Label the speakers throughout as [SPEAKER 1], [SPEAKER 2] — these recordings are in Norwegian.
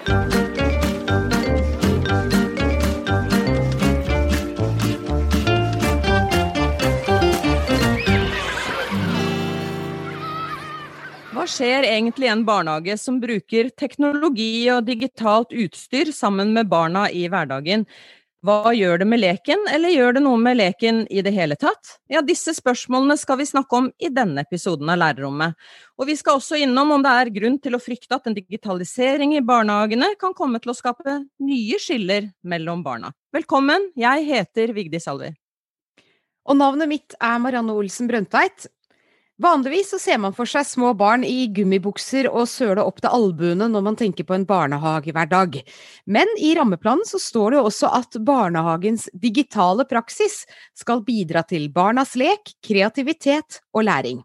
[SPEAKER 1] Hva skjer egentlig i en barnehage som bruker teknologi og digitalt utstyr sammen med barna i hverdagen? Hva gjør det med leken, eller gjør det noe med leken i det hele tatt? Ja, disse spørsmålene skal vi snakke om i denne episoden av Lærerrommet. Og vi skal også innom om det er grunn til å frykte at en digitalisering i barnehagene kan komme til å skape nye skiller mellom barna. Velkommen, jeg heter Vigdis Alver.
[SPEAKER 2] Og navnet mitt er Marianne Olsen Brøndtveit. Vanligvis så ser man for seg små barn i gummibukser og søle opp til albuene når man tenker på en barnehagehverdag. Men i rammeplanen så står det også at barnehagens digitale praksis skal bidra til barnas lek, kreativitet og læring.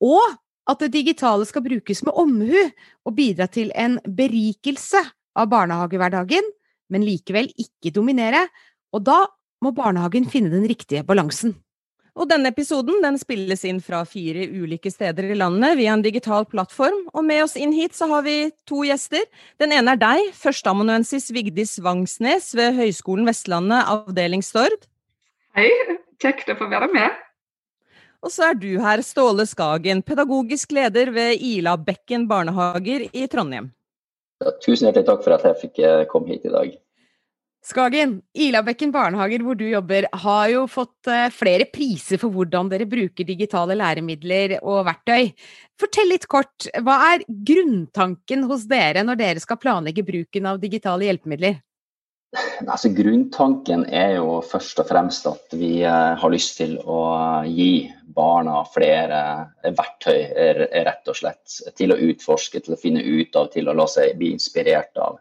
[SPEAKER 2] Og at det digitale skal brukes med omhu og bidra til en berikelse av barnehagehverdagen, men likevel ikke dominere. Og da må barnehagen finne den riktige balansen.
[SPEAKER 1] Og denne episoden den spilles inn fra fire ulike steder i landet via en digital plattform. Og med oss inn hit så har vi to gjester. Den ene er deg, førsteamanuensis Vigdis Vangsnes ved Høgskolen Vestlandet, avdeling Stord.
[SPEAKER 3] Hei, kjekt å få være med.
[SPEAKER 1] Og så er du her, Ståle Skagen, pedagogisk leder ved Ila Bekken barnehager i Trondheim.
[SPEAKER 4] Ja, tusen hjertelig takk for at jeg fikk eh, komme hit i dag.
[SPEAKER 2] Skagen, Ilabekken barnehager hvor du jobber, har jo fått eh, flere priser for hvordan dere bruker digitale læremidler og verktøy. Fortell litt kort, hva er grunntanken hos dere når dere skal planlegge bruken av digitale hjelpemidler?
[SPEAKER 4] Altså, grunntanken er jo først og fremst at vi eh, har lyst til å gi barna flere verktøy, rett og slett, til å utforske, til å finne ut av, til å la seg bli inspirert av.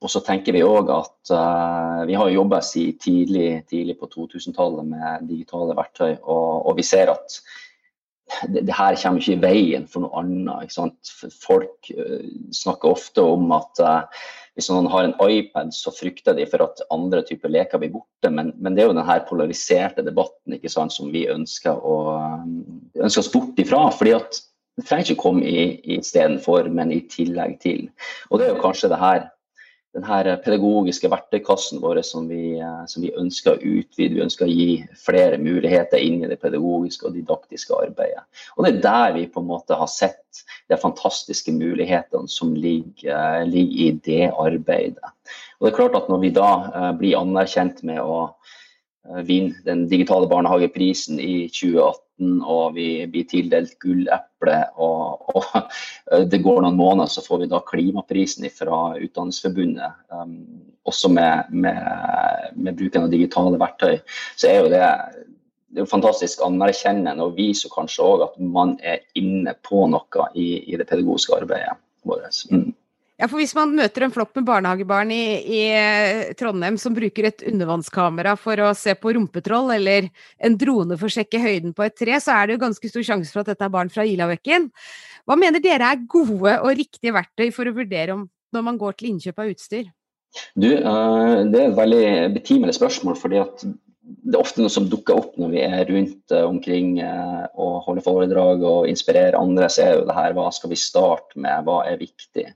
[SPEAKER 4] Og så tenker vi òg at uh, vi har jobba tidlig, tidlig, på 2000-tallet med digitale verktøy, og, og vi ser at det, det, her kommer ikke i veien for noe annet. Folk uh, snakker ofte om at uh, hvis noen har en iPad, så frykter de for at andre typer leker blir borte. Men, men det er jo denne polariserte debatten sant, som vi ønsker, å, ønsker oss bort ifra. fordi at det trenger ikke komme i, i istedenfor, men i tillegg til. Og det er jo kanskje det her den her pedagogiske verktøykassen vår som vi, eh, som vi, ønsker å utvide. Vi ønsker å gi flere muligheter inn i det pedagogiske og didaktiske arbeidet. Og Det er der vi på en måte har sett de fantastiske mulighetene som ligger, eh, ligger i det arbeidet. Og det er klart at Når vi da blir anerkjent med å vinne den digitale barnehageprisen i 2018 og vi blir tildelt gulleple. Og, og, det går noen måneder, så får vi da klimaprisen fra Utdanningsforbundet. Um, også med, med, med, bruken av digitale verktøy. Så er jo det, det er fantastisk anerkjennende og viser kanskje òg at man er inne på noe i, i det pedagogiske arbeidet vårt. Mm.
[SPEAKER 2] Ja, for hvis man møter en flokk med barnehagebarn i, i, eh, Trondheim som bruker et undervannskamera for å se på rumpetroll, eller en drone for å sjekke høyden på et tre, så er det jo ganske stor sjanse for at dette er barn fra Ilavekken. Hva mener dere er gode og riktige verktøy for å vurdere om når man går til innkjøp av utstyr?
[SPEAKER 4] Du, eh, det er et veldig betimelig spørsmål. fordi at det er ofte noe som dukker opp når vi er rundt eh, omkring og holder foredrag og inspirerer andre. Så er jo det her hva skal vi starte med, hva er viktig.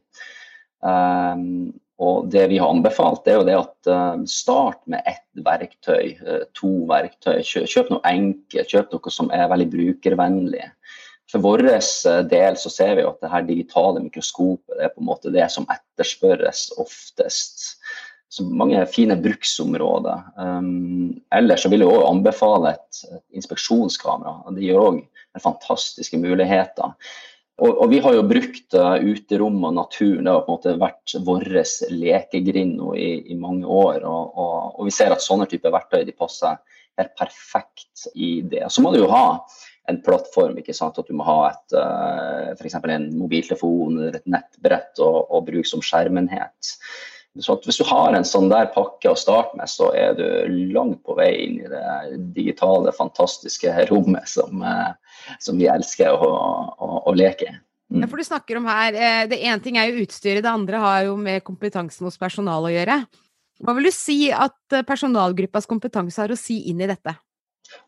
[SPEAKER 4] Um, og det vi har anbefalt, er jo det at uh, start med ett verktøy, uh, to verktøy. Kjøp, noe enkelt, kjøp noe som er veldig brukervennlig. For vår uh, del så ser vi at det her digitale mikroskopet er på en måte det som etterspørres oftest. Så mange fine bruksområder. Um, ellers så vil jeg også anbefale et, et inspeksjonskamera. Det gir òg fantastiske muligheter. Og, og, vi har jo brukt uh, uterom og naturen. Det har på en måte vært vår lekegrind i, i, mange år. Og, og, og, vi ser at sånne typer verktøy de passer helt perfekt i det. Så må du jo ha en plattform. ikke sant? At du må ha et, uh, eh, f.eks. en mobiltelefon eller et nettbrett og bruke som skjermenhet. Så hvis du har en sånn der pakke å starte med, så er du langt på vei inn i det digitale, fantastiske rommet som, uh, som vi elsker å, å, å leke i.
[SPEAKER 2] Mm. For du snakker om her, eh, Det ene ting er jo utstyret, det andre har jo med kompetansen hos personal å gjøre. Hva vil du si at eh, personalgruppas kompetanse har å si inn i dette?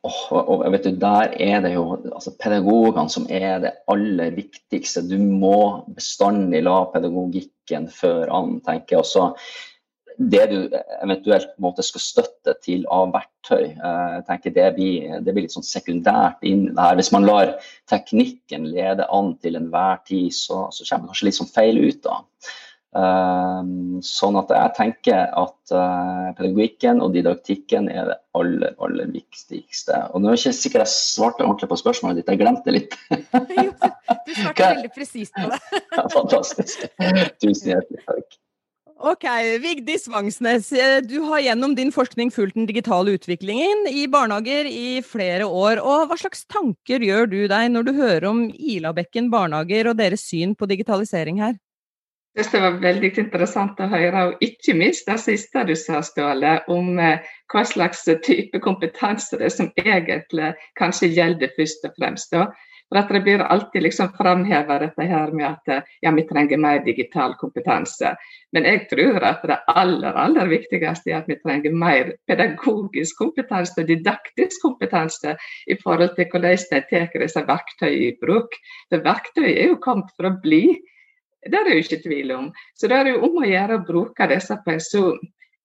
[SPEAKER 4] Oh, vet du, Der er det jo altså, pedagogene som er det aller viktigste. Du må bestandig la pedagogikken føre an, tenker jeg. Også det du eventuelt måte, skal støtte til av verktøy, eh, tenker det blir, det blir litt sånn sekundært inn her. Hvis man lar teknikken lede an til enhver tid, så, så kommer det kanskje litt sånn feil ut. da. Um, sånn at jeg tenker at uh, pedagogikken og didaktikken er det aller, aller viktigste. Og nå er jeg ikke sikker jeg svarte ordentlig på spørsmålet ditt, jeg glemte litt.
[SPEAKER 2] jo, du svarte veldig presist på det.
[SPEAKER 4] ja, fantastisk. Tusen hjertelig takk.
[SPEAKER 1] Ok, Vigdis Vangsnes, eh, du har gjennom din forskning fulgt den digitale utviklingen i barnehager i flere år. og Hva slags tanker gjør du deg når du hører om Ilabekken barnehager og deres syn på digitalisering her?
[SPEAKER 3] Synes det var veldig interessant å høre, og ikke minst det siste du sa, Ståle, om eh, hva slags type kompetanse det er som egentlig kanskje gjelder først og fremst. Da. For at Det blir alltid liksom framheva dette her med at eh, ja, vi trenger mer digital kompetanse. Men jeg tror at det aller aller viktigste er at vi trenger mer pedagogisk kompetanse didaktisk kompetanse i forhold til hvordan de tar disse verktøyene i bruk. For verktøy er jo kommet for å bli. Det er det jo ikke tvil om. Så det er jo om å gjøre å bruke disse på en så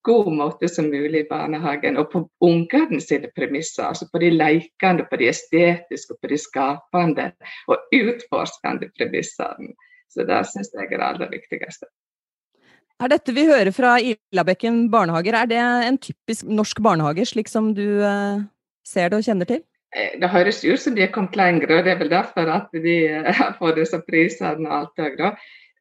[SPEAKER 3] god måte som mulig i barnehagen, og på ungene sine premisser. Altså på de lekende, på de estetiske, på de skapende og utforskende premissene. Så det syns jeg er det aller viktigste.
[SPEAKER 1] Er dette vi hører fra Ilabekken barnehager, er det en typisk norsk barnehage, slik som du uh, ser det og kjenner til?
[SPEAKER 3] Eh, det høres ut som de har kommet lenger, og det er vel derfor at de har fått disse prisene og alt det.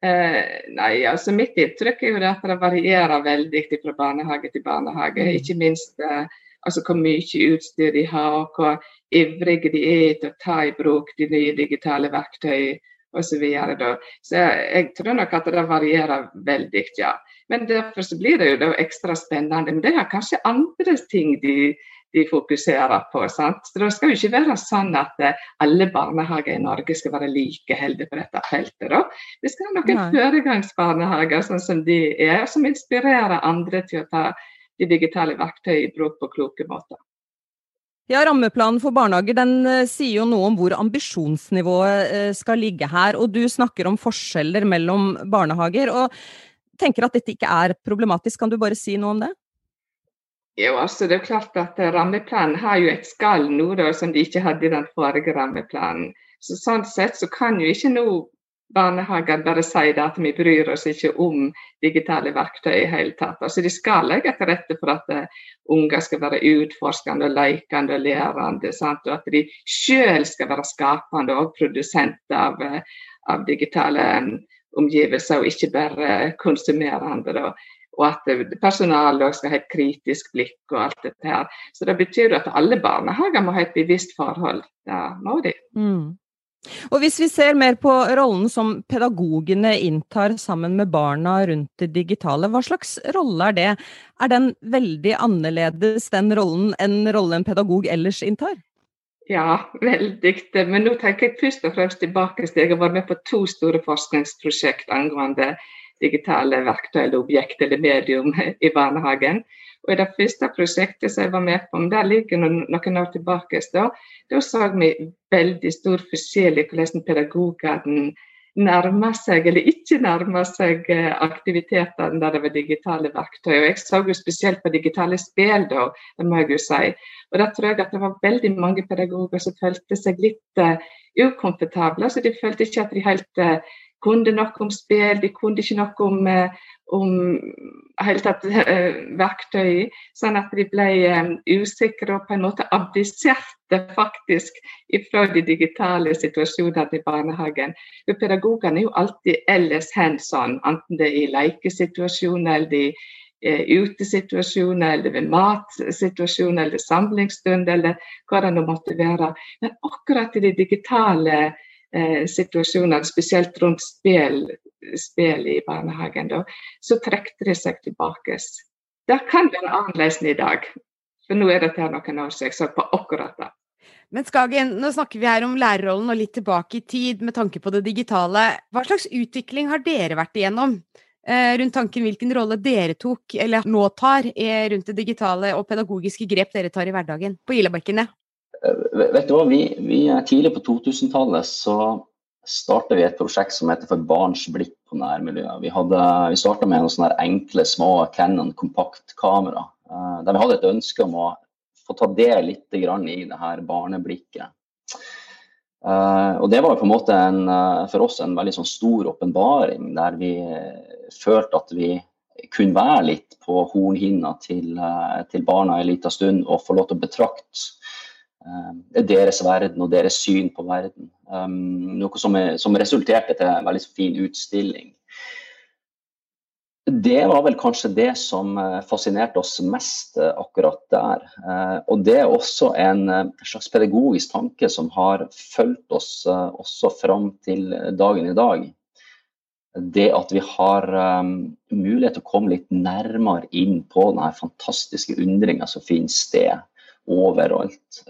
[SPEAKER 3] Eh, nei, altså Mitt inntrykk er jo at det varierer veldig fra barnehage til barnehage. Mm. Ikke minst eh, altså hvor mye utstyr de har, og hvor ivrige de er til å ta i bruk de nye digitale verktøy osv. Så, videre, så jeg, jeg, tror nok at det varierer veldig, ja. Men derfor så blir det jo ekstra spennende. Men det er kanskje andre ting de de fokuserer på. Sant? Så Det skal jo ikke være sånn at eh, alle barnehager i Norge skal være like heldige på dette feltet. Da. Vi skal ha noen foregangsbarnehager sånn som de er, som inspirerer andre til å ta de digitale verktøy i bruk på kloke måter.
[SPEAKER 1] Ja, Rammeplanen for barnehager den uh, sier jo noe om hvor ambisjonsnivået uh, skal ligge her. og Du snakker om forskjeller mellom barnehager. og tenker at dette ikke er problematisk. Kan du bare si noe om det?
[SPEAKER 3] Jo, altså det er klart at Rammeplanen har jo et skall nå da, som de ikke hadde i den forrige rammeplanen. Så Sånn sett så kan jo ikke nå barnehager bare si at vi bryr oss ikke om digitale verktøy i hele tatt. Altså De skal legge til rette for at uh, unger skal være utforskende og lekende og lærende. Sant? Og at de selv skal være skapende og produsent av, uh, av digitale omgivelser, og ikke bare konsumerende. Da og at personalet skal ha et kritisk blikk og alt dette her. Så det betyr at alle barnehager må ha et bevisst forhold. Det må de. Mm.
[SPEAKER 1] Og hvis vi ser mer på rollen som pedagogene inntar sammen med barna rundt det digitale, hva slags rolle er det? Er den veldig annerledes, den rollen, enn rollen en pedagog ellers inntar?
[SPEAKER 3] Ja, veldig. Men nå tenker jeg først og fremst tilbake til jeg har vært med på to store forskningsprosjekt angående digitale verktøy eller objekt eller medium i barnehagen. Og I det første prosjektet som jeg var med på, der ligger noen, år tilbake, da, da så vi veldig stor forskjell i hvordan pedagogene nærmer seg eller ikke nærmer seg eh, aktivitetene der det var digitale verktøy. Og Jeg så jo spesielt på digitale spill, da, det må jeg jo si. Og da tror jeg at det var veldig mange pedagoger som følte seg litt uh, ukomfortable. så De følte ikke at de helt uh, kunne noe om spill, de kunne ikke noe om, eh, om tatt uh, verktøy. Sånn at de ble um, usikre og på en måte abdiserte faktisk fra de digitale situasjonene i barnehagen. For Pedagogene er jo alltid ellers hands on, enten det er i lekesituasjoner eller uh, utesituasjoner, eller ved matsituasjoner, eller samlingsstund, eller hva det nå måtte være. Men akkurat i de digitale eh, situasjoner, spesielt rundt spill, spill i barnehagen, da, så trekte de seg tilbake. Det kan være annerledes i dag. For nå er dette noen år siden jeg så på akkurat det.
[SPEAKER 2] Men Skagen, nå snakker vi her om lærerrollen og litt tilbake i tid med tanke på det digitale. Hva slags utvikling har dere vært igjennom? Eh, rundt tanken hvilken rolle dere tok, eller nå tar, rundt det digitale og pedagogiske grep dere tar i hverdagen på Ilabekkene?
[SPEAKER 4] Vet du hva, vi, vi Tidlig på 2000-tallet så startet vi et prosjekt som heter For barns blikk på nærmiljøet. Vi, hadde, vi starta med noen sånne enkle, små Cannon kompaktkamera. Der vi hadde et ønske om å få ta del litt i det her barneblikket. Uh, og det var på en måte en, for oss en veldig sånn stor åpenbaring, der vi følte at vi kunne være litt på hornhinna til, til barna en liten stund og få lov til å betrakte deres verden og deres syn på verden. Um, noe som, er, som resulterte til en veldig fin utstilling det var vel kanskje det som eh, fascinerte oss mest eh, akkurat der. Eh, og det er også en slags pedagogisk tanke som har fulgt oss også fram til dagen i dag. Det at vi har mulighet til å komme litt nærmere inn på denne fantastiske undringa som finner sted overalt.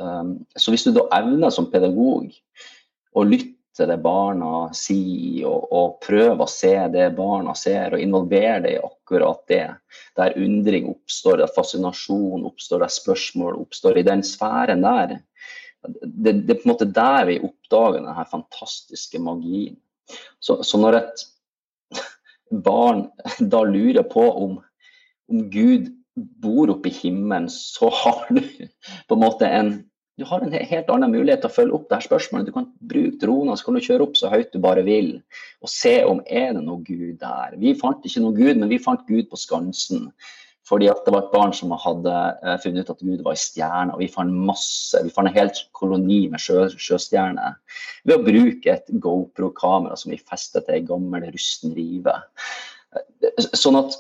[SPEAKER 4] så hvis du da evner som pedagog å lytte til det barna sier, og, og prøve å se det barna ser, og involvere det i akkurat det. Der undring oppstår, der fascinasjon oppstår, der spørsmål oppstår, i den sfæren der. Det, det, er på en måte der vi oppdager denne fantastiske magien. Så, så når et barn da lurer på om, om Gud bor oppe i himmelen, så har du på en måte en du har en helt annen mulighet til å følge opp det her spørsmålet. Du kan bruke droner, så kan du kjøre opp så høyt du bare vil, og se om er det noe Gud der. Vi fant ikke noe Gud, men vi fant Gud på Skansen. Fordi at det var et barn som hadde uh, funnet ut at Gud var ei stjerne. Og vi fant masse, vi fant en hel koloni med sjø, sjøstjerner ved å bruke et GoPro-kamera som vi festet til ei gammel rusten rive. Sånn at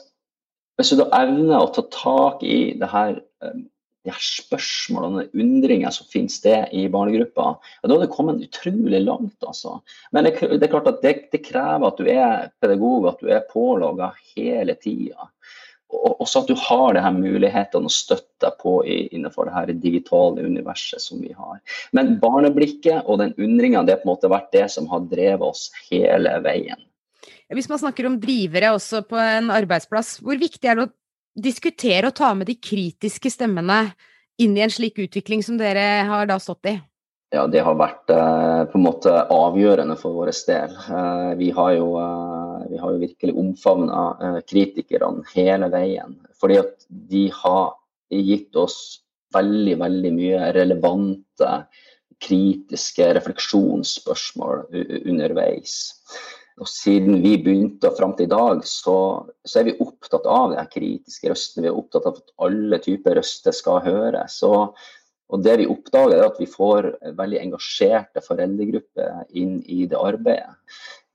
[SPEAKER 4] hvis du da evner å ta tak i det her um, de her spørsmålene og undringer som finner sted i barnegruppa, da har det kommet utrolig langt. altså. Men det, det er klart at det, det, krever at du er pedagog, at du er pålogga hele tida. Og også at du har de her mulighetene å støtte deg på i, innenfor det her digitale universet som vi har. Men barneblikket og den undringa, har på en måte vært det som har drevet oss hele veien.
[SPEAKER 2] Hvis man snakker om drivere også på en arbeidsplass, hvor viktig er det å diskutere og ta med de kritiske stemmene inn i en slik utvikling som dere har da stått i?
[SPEAKER 4] Ja, det har vært eh, på en måte avgjørende for vår del. Eh, vi, har jo, eh, vi, har jo, virkelig omfavna eh, kritikerne hele veien. Fordi at de har gitt oss veldig, veldig mye relevante, kritiske refleksjonsspørsmål underveis. Og siden vi begynte og fram til i dag, så, så, er vi opptatt av de kritiske røstene. Vi er opptatt av at alle typer røster skal høres. Og, og det vi oppdager, er at vi får veldig engasjerte foreldregrupper inn i det arbeidet.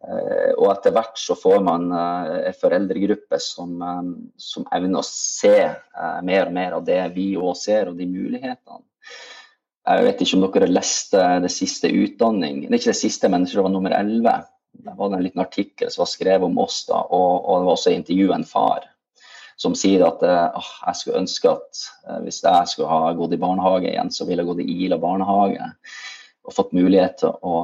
[SPEAKER 4] Eh, og etter hvert så får man eh, en foreldregruppe som, eh, som, evner å se mer og mer av det vi òg ser, og de mulighetene. Jeg vet ikke om dere leste det siste utdanning, det er ikke det siste, men det var nummer 11 det var en liten artikkel som var skrevet om oss, da, og, og det var også intervju en far som sier at uh, jeg skulle ønske at uh, hvis jeg skulle ha gått i barnehage igjen, så ville jeg gått i Ila barnehage og fått mulighet til å,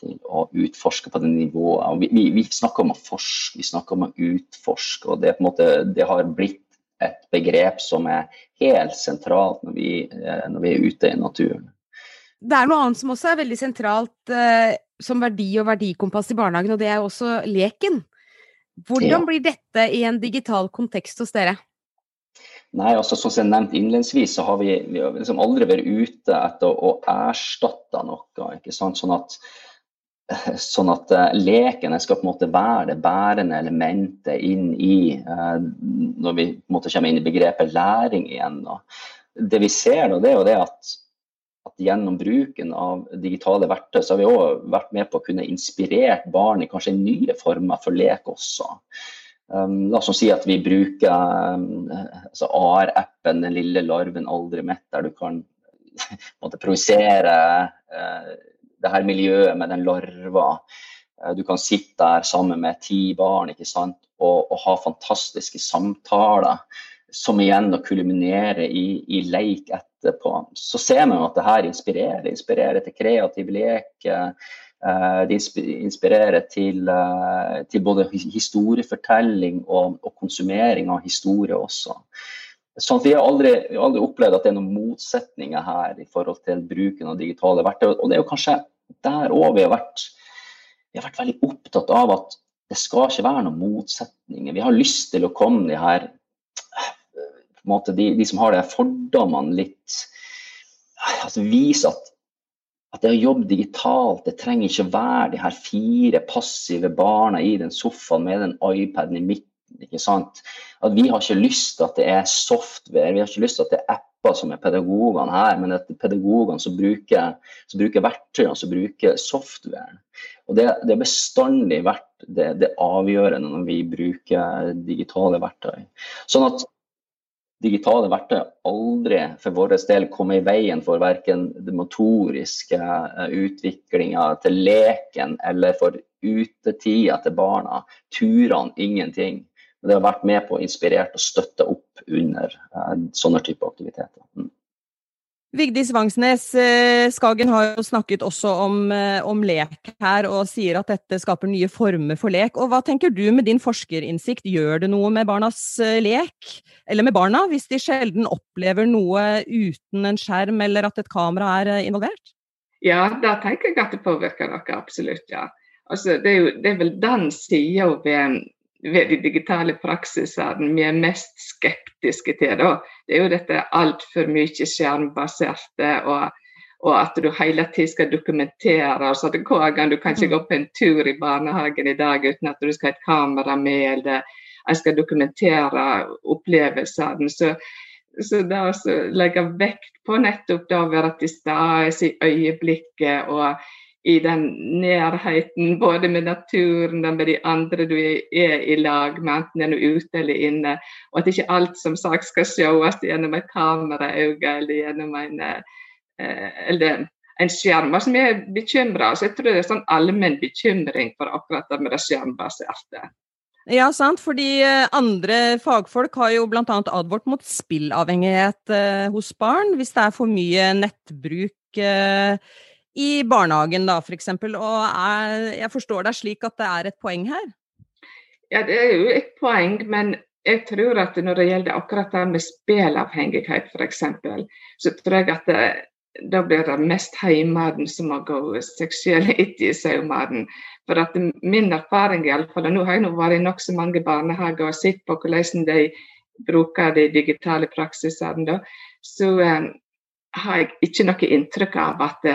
[SPEAKER 4] til å utforske på det nivået. Vi, vi, vi, snakker om å forske, vi snakker om å utforske, og det, måte, det har blitt et begrep som er helt sentralt når vi, når vi er ute i naturen.
[SPEAKER 2] Det er noe annet som også er veldig sentralt eh, som verdi og verdikompass i barnehagen, og det er også leken. Hvordan blir dette i en digital kontekst hos dere?
[SPEAKER 4] Nei, altså Som jeg nevnte innledningsvis, så har vi, vi har liksom aldri vært ute etter å erstatte noe. ikke sant? Sånn at, sånn at uh, leken skal på en måte være det bærende elementet inn i uh, Når vi på en måte kommer inn i begrepet læring igjen. Da. Det vi ser, da, det er jo det at gjennom bruken av digitale verktøy så har vi òg vært med på å kunne inspirere barn i kanskje nye former for lek også. Um, la oss si at vi bruker um, altså AR-appen 'Den lille larven aldri mett', der du kan projisere uh, det her miljøet med den larva. Uh, du kan sitte der sammen med ti barn ikke sant? Og, og ha fantastiske samtaler som igjen å kulminere i, i leik etterpå. Så ser man at det her inspirerer. Det inspirerer til kreativ lek. Uh, det inspirerer til, uh, til, både historiefortelling og, og, konsumering av historie også. Sånn vi har aldri, aldri, opplevd at det er noen motsetninger her i forhold til bruken av digitale verktøy. Og det er jo kanskje der òg vi vi har vært veldig opptatt av at det skal ikke være noen motsetninger. Vi har lyst til å komme de her måte, de, de, som har de fordommene litt altså Vise at, at det å jobbe digitalt, det trenger ikke være de her fire passive barna i den sofaen med den iPaden i midten ikke sant? At vi har ikke lyst til at det er software, vi har ikke lyst til at det er apper som er pedagogene her, men at det er pedagogene som bruker, som bruker verktøyene, som bruker softwaren. Og det, er bestandig vært det, det avgjørende når vi bruker digitale verktøy. Sånn at digitale verktøy aldri for vår del komme i veien for verken den motoriske eh, utviklinga til leken eller for utetida til barna. Turene, ingenting. Men det har vært med på å inspirere og støtte opp under uh, sånne type aktiviteter.
[SPEAKER 1] Vigdis Vangsnes, eh, Skagen har jo snakket også om, eh, om, lek her, og sier at dette skaper nye former for lek. Og Hva tenker du med din forskerinnsikt, gjør det noe med barnas lek? Eller med barna, hvis de sjelden opplever noe uten en skjerm eller at et kamera er involvert?
[SPEAKER 3] Ja, da tenker jeg at det påvirker noe, absolutt. ja. Altså, det, er jo, det er vel den sida ved ved de digitale praksisene vi er mest skeptiske til. Da. Det er jo dette altfor mye skjermbaserte, og, og, at du hele tiden skal dokumentere. altså at hver gang Du kan ikke gå på en tur i barnehagen i dag uten at du skal ha et kamera med, eller jeg skal dokumentere opplevelsene. Så, så det å legge vekt på nettopp det å være til stede i øyeblikket og i den nærheten, både med naturen og med de andre du er i lag med, enten er du ute eller inne. Og at ikke alt som sagt skal sees gjennom et kameraøye eller gjennom en, eh, eller en skjerm. som er bekymra. Så jeg tror det er sånn allmenn bekymring for akkurat det med det skjermbaserte.
[SPEAKER 1] Ja, sant. Fordi eh, andre fagfolk har jo bl.a. advart mot spillavhengighet eh, hos barn hvis det er for mye nettbruk i barnehagen, da, f.eks. Og er, jeg forstår deg slik at det er et poeng her?
[SPEAKER 3] Ja, det er jo et poeng, men jeg tror at når det gjelder akkurat det med spillavhengighet f.eks., så tror jeg at det, da blir det mest heimaden som må gå seksuelt etter i saumaden. For at min erfaring i alle fall, og nå har jeg nå vært i nokså mange barnehager og sett på hvordan de bruker de digitale praksisene, da, så um, har jeg ikke noe inntrykk av at,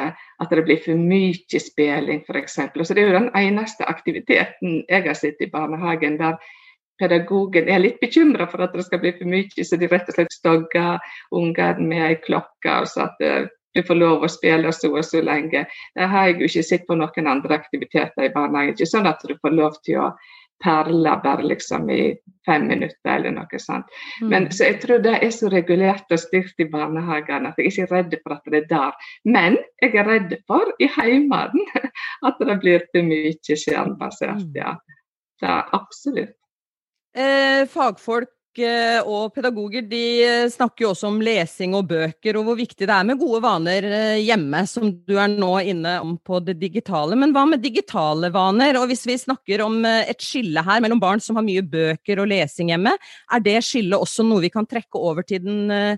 [SPEAKER 3] at det blir for mye spilling, f.eks. Så det er jo den eneste aktiviteten jeg har sett i barnehagen der pedagogen er litt bekymra for at det skal bli for mye, så de rett og slett stogger ungene med ei klokke. så at eh, du får lov å spille så og så lenge. Det har jeg jo ikke sett på noen andre aktiviteter i barnehagen. Ikke sånn at du får lov til å perler bare liksom i fem minutter eller noe sånt. Mm. Men, så jeg tror det er så regulert og styrt i barnehagene at jeg ikke er redd for at det er der. Men jeg er redd for i heimen at det blir for mye skjermbasert. ja. Det er absolutt.
[SPEAKER 1] Eh, fagfolk og pedagoger de eh, snakker jo også om lesing og bøker, og hvor viktig det er med gode vaner eh, hjemme, som du er nå inne om på det digitale. Men hva med digitale vaner? Og hvis vi snakker om et skille her mellom barn som har mye bøker og lesing hjemme, er det skillet også noe vi kan trekke over til den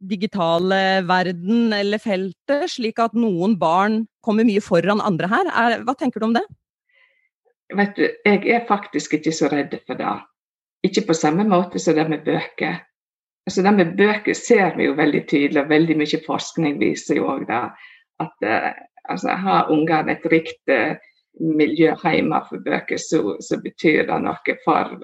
[SPEAKER 1] digitale verden eller feltet, slik at noen barn kommer mye foran andre her? Er, hva tenker du om det?
[SPEAKER 3] Vet du, jeg er faktisk ikke så redd for det. Ikke på samme måte som det med bøker. Altså det med bøker ser vi jo veldig tydelig, og veldig mye forskning viser jo òg det. At uh, altså, har ungene et riktig miljø hjemme for bøker, så, så, betyr det noe for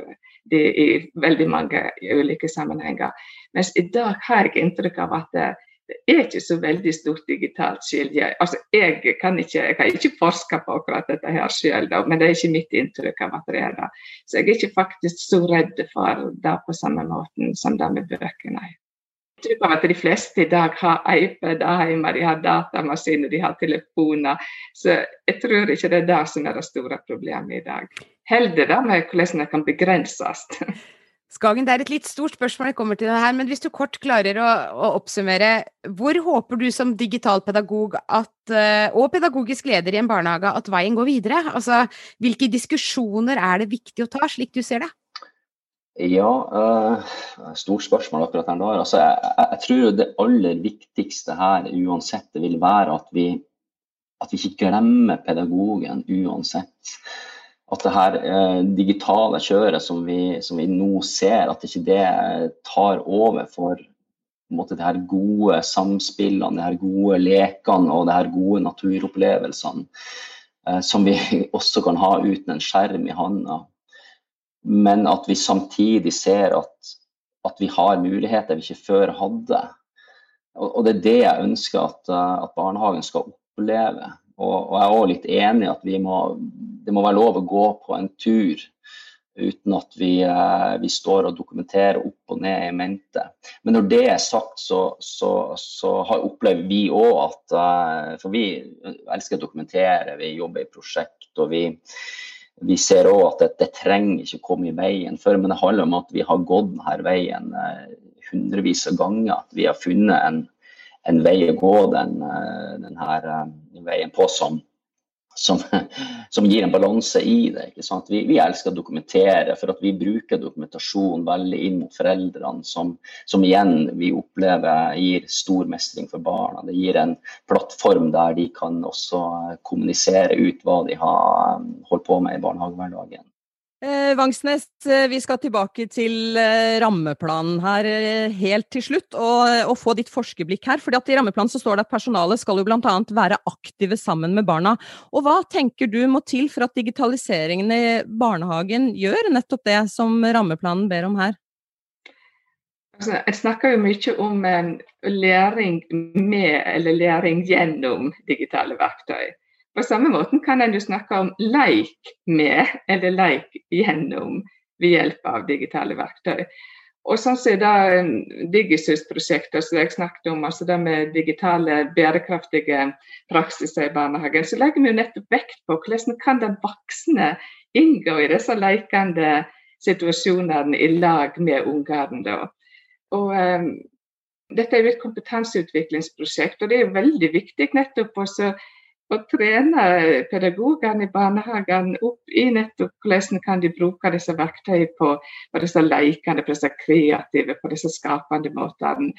[SPEAKER 3] det i veldig mange ulike sammenhenger. Mens i dag har jeg inntrykk av at uh, det er ikke så veldig stort digitalt skilje. Altså, jeg, kan ikke, jeg har ikke forska på akkurat dette her sjøl, men det er ikke mitt inntrykk av er det. Så jeg er ikke faktisk så redd for det på samme måten som det med bøkene. Jeg tror at de fleste i dag har iPad hjemme, de har datamaskiner, de har telefoner. Så jeg tror ikke det er det som er det store problemet i dag. Heller det med hvordan det kan begrenses.
[SPEAKER 2] Skagen, det er et litt stort spørsmål jeg kommer til det her, men hvis du kort klarer å, å oppsummere, hvor håper du som digital pedagog at, eh, og pedagogisk leder i en barnehage at veien går videre? Altså, hvilke diskusjoner er det viktig å ta, slik du ser det?
[SPEAKER 4] Ja, uh, stort spørsmål akkurat her. Altså, jeg, jeg, tror det aller viktigste her uansett vil være at vi, at vi ikke glemmer pedagogen uansett. At det her uh, digitale kjøret som vi, som vi, nå ser, at ikke det tar over for måte, de her gode samspillene, de her gode lekene og de her gode naturopplevelsene uh, som vi også kan ha uten en skjerm i handa men at vi samtidig ser at, at vi har muligheter vi ikke før hadde. Og, og det er det jeg ønsker at, eh, at barnehagen skal oppleve. Og, og jeg er òg litt enig i at må, det må være lov å gå på en tur uten at vi, eh, vi, står og dokumenterer opp og ned i mente. Men når det er sagt, så, så, så har opplever vi òg at eh, For vi elsker å dokumentere, vi jobber i prosjekt. og vi, vi ser òg at det, det, trenger ikke å komme i veien for, men det handler om at vi har gått denne veien eh, hundrevis av ganger. At vi har funnet en, en vei å gå den, den denne eh, veien på som, som, som, gir en balanse i det. Vi, vi, elsker å dokumentere, for at vi bruker dokumentasjon veldig inn mot foreldrene, som, som, igjen vi opplever gir stor mestring for barna. Det gir en plattform der de kan også kommunisere ut hva de har holdt på med i barnehagehverdagen.
[SPEAKER 1] Eh, Vangsnes, eh, vi skal tilbake til eh, rammeplanen her helt til slutt, og, og, få ditt forskerblikk her. fordi at I rammeplanen så står det at personalet skal jo bl.a. være aktive sammen med barna. Og Hva tenker du må til for at digitaliseringen i barnehagen gjør nettopp det som rammeplanen ber om her?
[SPEAKER 3] Altså, jeg snakker jo mye om læring med eller læring gjennom digitale verktøy. På samme måte kan en jo snakke om leik med eller leik gjennom ved hjelp av digitale verktøy. Og sånn som da um, Digisus-prosjektet som jeg snakket om, altså det med digitale bærekraftige praksiser i barnehagen, så legger vi jo nettopp vekt på hvordan kan den voksne inngå i disse lekende situasjonene i lag med ungene. Og um, dette er jo et kompetanseutviklingsprosjekt, og det er veldig viktig nettopp også å trene pedagogene i barnehagen opp i nettopp hvordan kan de bruke disse verktøyene på, på disse lekende, på disse kreative, på disse skapende måtene.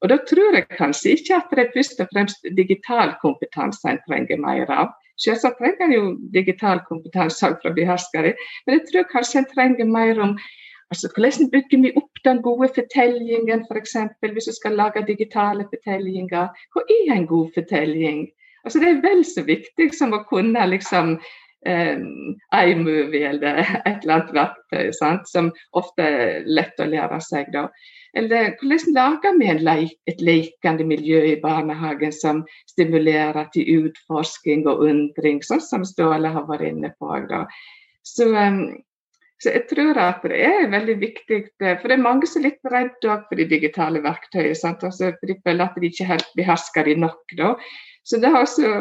[SPEAKER 3] Og Da tror jeg kanskje ikke at det er først og fremst digital kompetanse en trenger mer av. Selvsagt trenger en jo digital kompetanse for å beherske det, men jeg tror kanskje en trenger mer om altså hvordan bygger vi opp den gode fortellingen, f.eks. hvis vi skal lage digitale fortellinger. Hva er en god fortelling? Altså Det er vel så viktig som å kunne liksom eh, iMovie eller et eller annet verktøy sant? som ofte er lett å lære seg. da. Eller hvordan lager vi leik, et lekende miljø i barnehagen som stimulerer til utforsking og undring, sånn som Ståle har vært inne på. Da. Så, um, så jeg tror at det er veldig viktig, eh, for det er mange som er litt redde for de digitale verktøyene. Altså, for de føler at de ikke helt behersker de nok. Da. Så det er også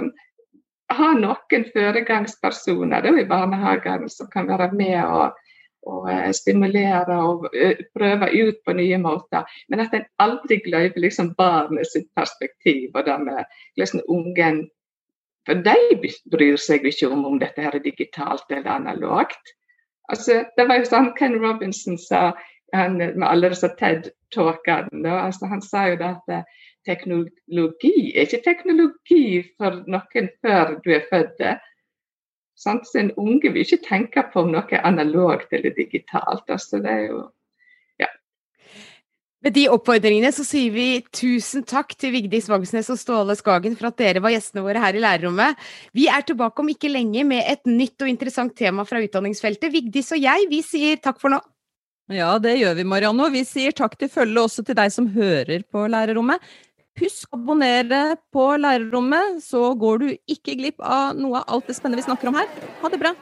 [SPEAKER 3] ha noen foregangspersoner i barnehagene som kan være med og, og eh, stimulere og eh, prøve ut på nye måter. Men at en aldri glemmer liksom barnet sitt perspektiv og det med liksom ungen For de bryr seg ikke om om dette her er digitalt eller analogt. Altså, det var jo sånn Ken Robinson sa han, med alle disse TED-talkene. Altså, han sa jo det at eh, teknologi er ikke teknologi for noen før du er født. Så en unge vil ikke tenke på om noe er analogt eller digitalt. Altså, det er jo.
[SPEAKER 2] Med de oppfordringene så sier vi tusen takk til Vigdis Vangsnes og Ståle Skagen for at dere var gjestene våre her i lærerrommet. Vi er tilbake om ikke lenge med et nytt og interessant tema fra utdanningsfeltet. Vigdis og jeg, vi sier takk for nå.
[SPEAKER 1] Ja, det gjør vi, Marianne. Og vi sier takk til følge også til deg som hører på lærerrommet. Husk å abonnere på lærerrommet, så går du ikke glipp av noe av alt det spennende vi snakker om her. Ha det bra!